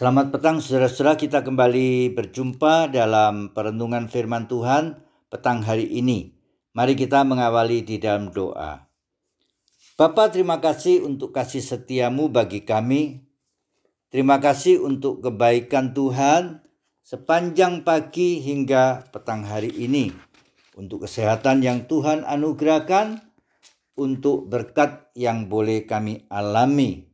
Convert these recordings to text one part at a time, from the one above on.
Selamat petang saudara-saudara kita kembali berjumpa dalam perenungan firman Tuhan petang hari ini. Mari kita mengawali di dalam doa. Bapa terima kasih untuk kasih setiamu bagi kami. Terima kasih untuk kebaikan Tuhan sepanjang pagi hingga petang hari ini. Untuk kesehatan yang Tuhan anugerahkan, untuk berkat yang boleh kami alami.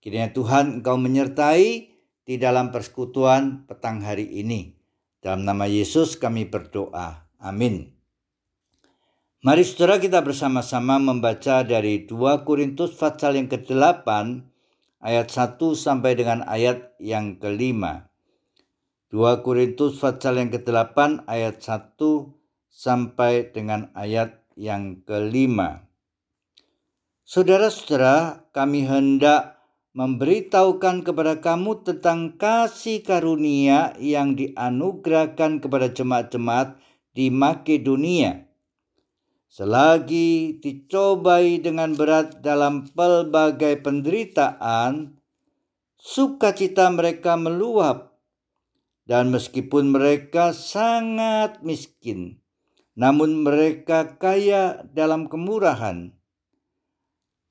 Kiranya Tuhan engkau menyertai di dalam persekutuan petang hari ini. Dalam nama Yesus kami berdoa. Amin. Mari saudara kita bersama-sama membaca dari 2 Korintus pasal yang ke-8 ayat 1 sampai dengan ayat yang kelima. 2 Korintus pasal yang ke-8 ayat 1 sampai dengan ayat yang kelima. Saudara-saudara, kami hendak memberitahukan kepada kamu tentang kasih karunia yang dianugerahkan kepada jemaat-jemaat di Makedonia. Selagi dicobai dengan berat dalam pelbagai penderitaan, sukacita mereka meluap. Dan meskipun mereka sangat miskin, namun mereka kaya dalam kemurahan.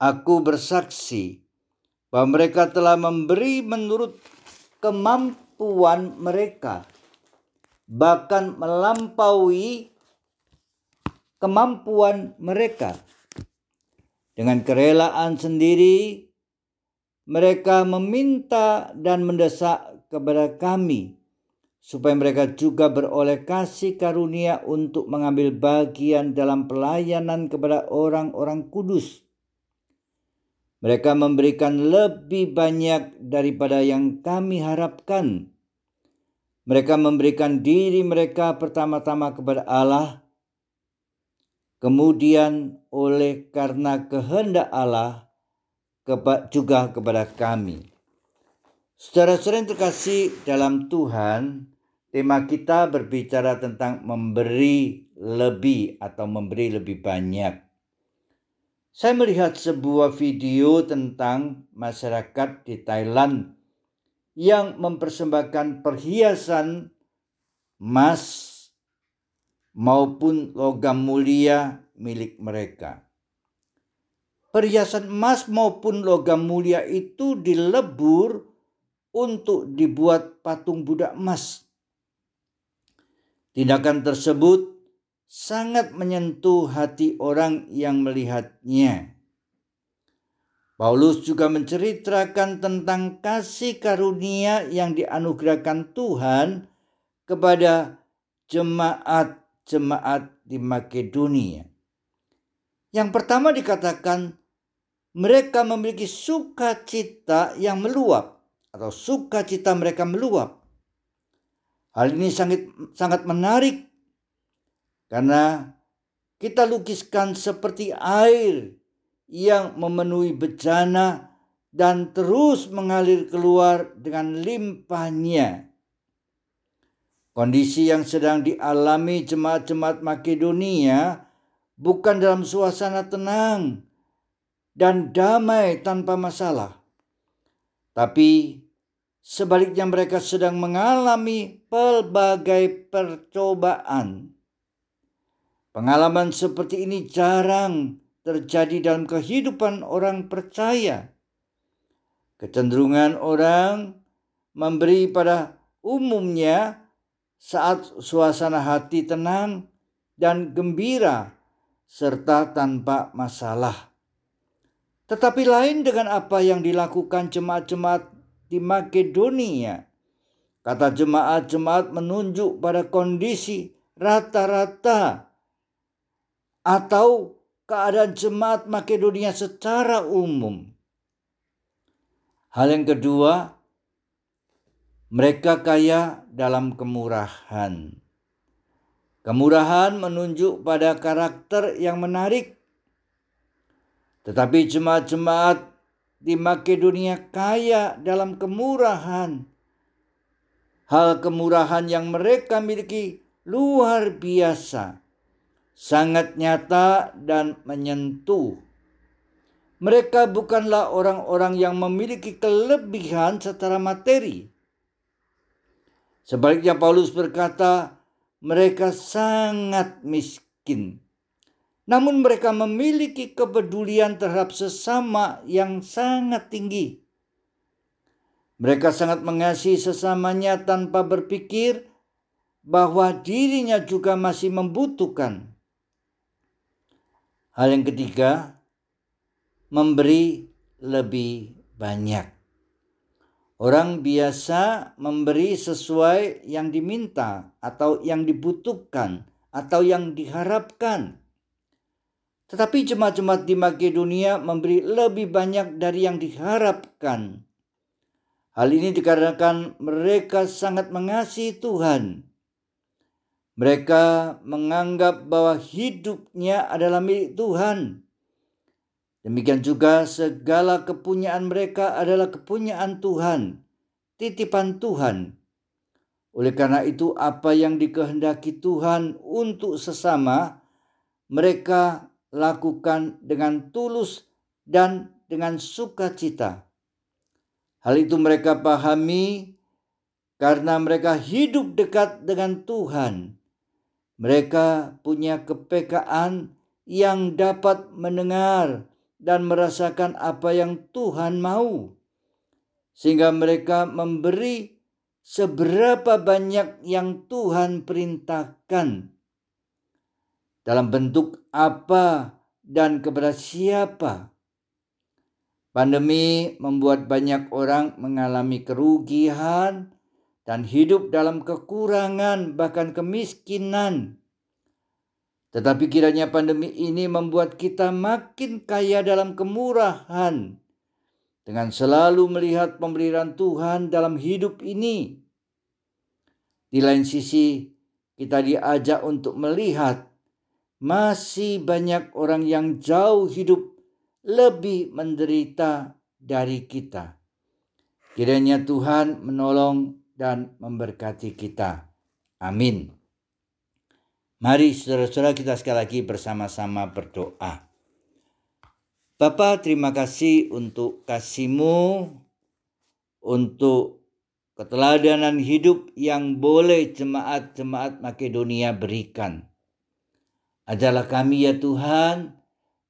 Aku bersaksi bahwa mereka telah memberi menurut kemampuan mereka, bahkan melampaui kemampuan mereka. Dengan kerelaan sendiri, mereka meminta dan mendesak kepada kami supaya mereka juga beroleh kasih karunia untuk mengambil bagian dalam pelayanan kepada orang-orang kudus mereka memberikan lebih banyak daripada yang kami harapkan. Mereka memberikan diri mereka pertama-tama kepada Allah, kemudian oleh karena kehendak Allah juga kepada kami. Saudara-saudara yang terkasih dalam Tuhan, tema kita berbicara tentang memberi lebih atau memberi lebih banyak. Saya melihat sebuah video tentang masyarakat di Thailand yang mempersembahkan perhiasan emas maupun logam mulia milik mereka. Perhiasan emas maupun logam mulia itu dilebur untuk dibuat patung Buddha emas. Tindakan tersebut sangat menyentuh hati orang yang melihatnya. Paulus juga menceritakan tentang kasih karunia yang dianugerahkan Tuhan kepada jemaat-jemaat di Makedonia. Yang pertama dikatakan mereka memiliki sukacita yang meluap atau sukacita mereka meluap. Hal ini sangat sangat menarik karena kita lukiskan seperti air yang memenuhi bejana dan terus mengalir keluar dengan limpahnya. Kondisi yang sedang dialami jemaat-jemaat Makedonia bukan dalam suasana tenang dan damai tanpa masalah. Tapi sebaliknya mereka sedang mengalami pelbagai percobaan Pengalaman seperti ini jarang terjadi dalam kehidupan orang percaya. Kecenderungan orang memberi pada umumnya saat suasana hati tenang dan gembira serta tanpa masalah. Tetapi lain dengan apa yang dilakukan jemaat-jemaat di Makedonia. Kata jemaat-jemaat menunjuk pada kondisi rata-rata atau keadaan jemaat Makedonia secara umum. Hal yang kedua, mereka kaya dalam kemurahan. Kemurahan menunjuk pada karakter yang menarik. Tetapi jemaat-jemaat di Makedonia kaya dalam kemurahan. Hal kemurahan yang mereka miliki luar biasa sangat nyata dan menyentuh. Mereka bukanlah orang-orang yang memiliki kelebihan secara materi, Sebaliknya Paulus berkata, mereka sangat miskin. Namun mereka memiliki kepedulian terhadap sesama yang sangat tinggi. Mereka sangat mengasihi sesamanya tanpa berpikir bahwa dirinya juga masih membutuhkan. Hal yang ketiga, memberi lebih banyak. Orang biasa memberi sesuai yang diminta atau yang dibutuhkan atau yang diharapkan. Tetapi jemaat-jemaat di Makedonia memberi lebih banyak dari yang diharapkan. Hal ini dikarenakan mereka sangat mengasihi Tuhan. Mereka menganggap bahwa hidupnya adalah milik Tuhan. Demikian juga segala kepunyaan mereka adalah kepunyaan Tuhan, titipan Tuhan. Oleh karena itu, apa yang dikehendaki Tuhan untuk sesama, mereka lakukan dengan tulus dan dengan sukacita. Hal itu mereka pahami karena mereka hidup dekat dengan Tuhan. Mereka punya kepekaan yang dapat mendengar dan merasakan apa yang Tuhan mau, sehingga mereka memberi seberapa banyak yang Tuhan perintahkan, dalam bentuk apa dan kepada siapa. Pandemi membuat banyak orang mengalami kerugian dan hidup dalam kekurangan, bahkan kemiskinan. Tetapi kiranya pandemi ini membuat kita makin kaya dalam kemurahan dengan selalu melihat pemberian Tuhan dalam hidup ini. Di lain sisi, kita diajak untuk melihat masih banyak orang yang jauh hidup lebih menderita dari kita. Kiranya Tuhan menolong dan memberkati kita. Amin. Mari saudara-saudara kita sekali lagi bersama-sama berdoa. Bapa terima kasih untuk kasihmu, untuk keteladanan hidup yang boleh jemaat-jemaat Makedonia berikan. Ajarlah kami ya Tuhan,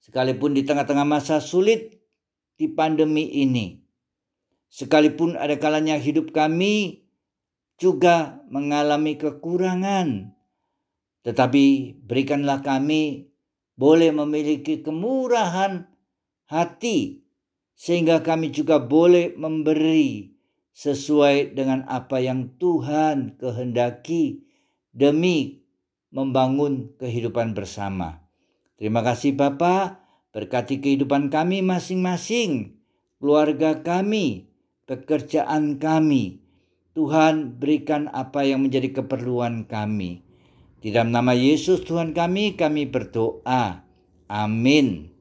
sekalipun di tengah-tengah masa sulit di pandemi ini. Sekalipun ada kalanya hidup kami juga mengalami kekurangan, tetapi berikanlah kami boleh memiliki kemurahan hati sehingga kami juga boleh memberi sesuai dengan apa yang Tuhan kehendaki demi membangun kehidupan bersama. Terima kasih Bapak, berkati kehidupan kami masing-masing, keluarga kami, pekerjaan kami. Tuhan berikan apa yang menjadi keperluan kami. Di dalam nama Yesus Tuhan kami, kami berdoa. Amin.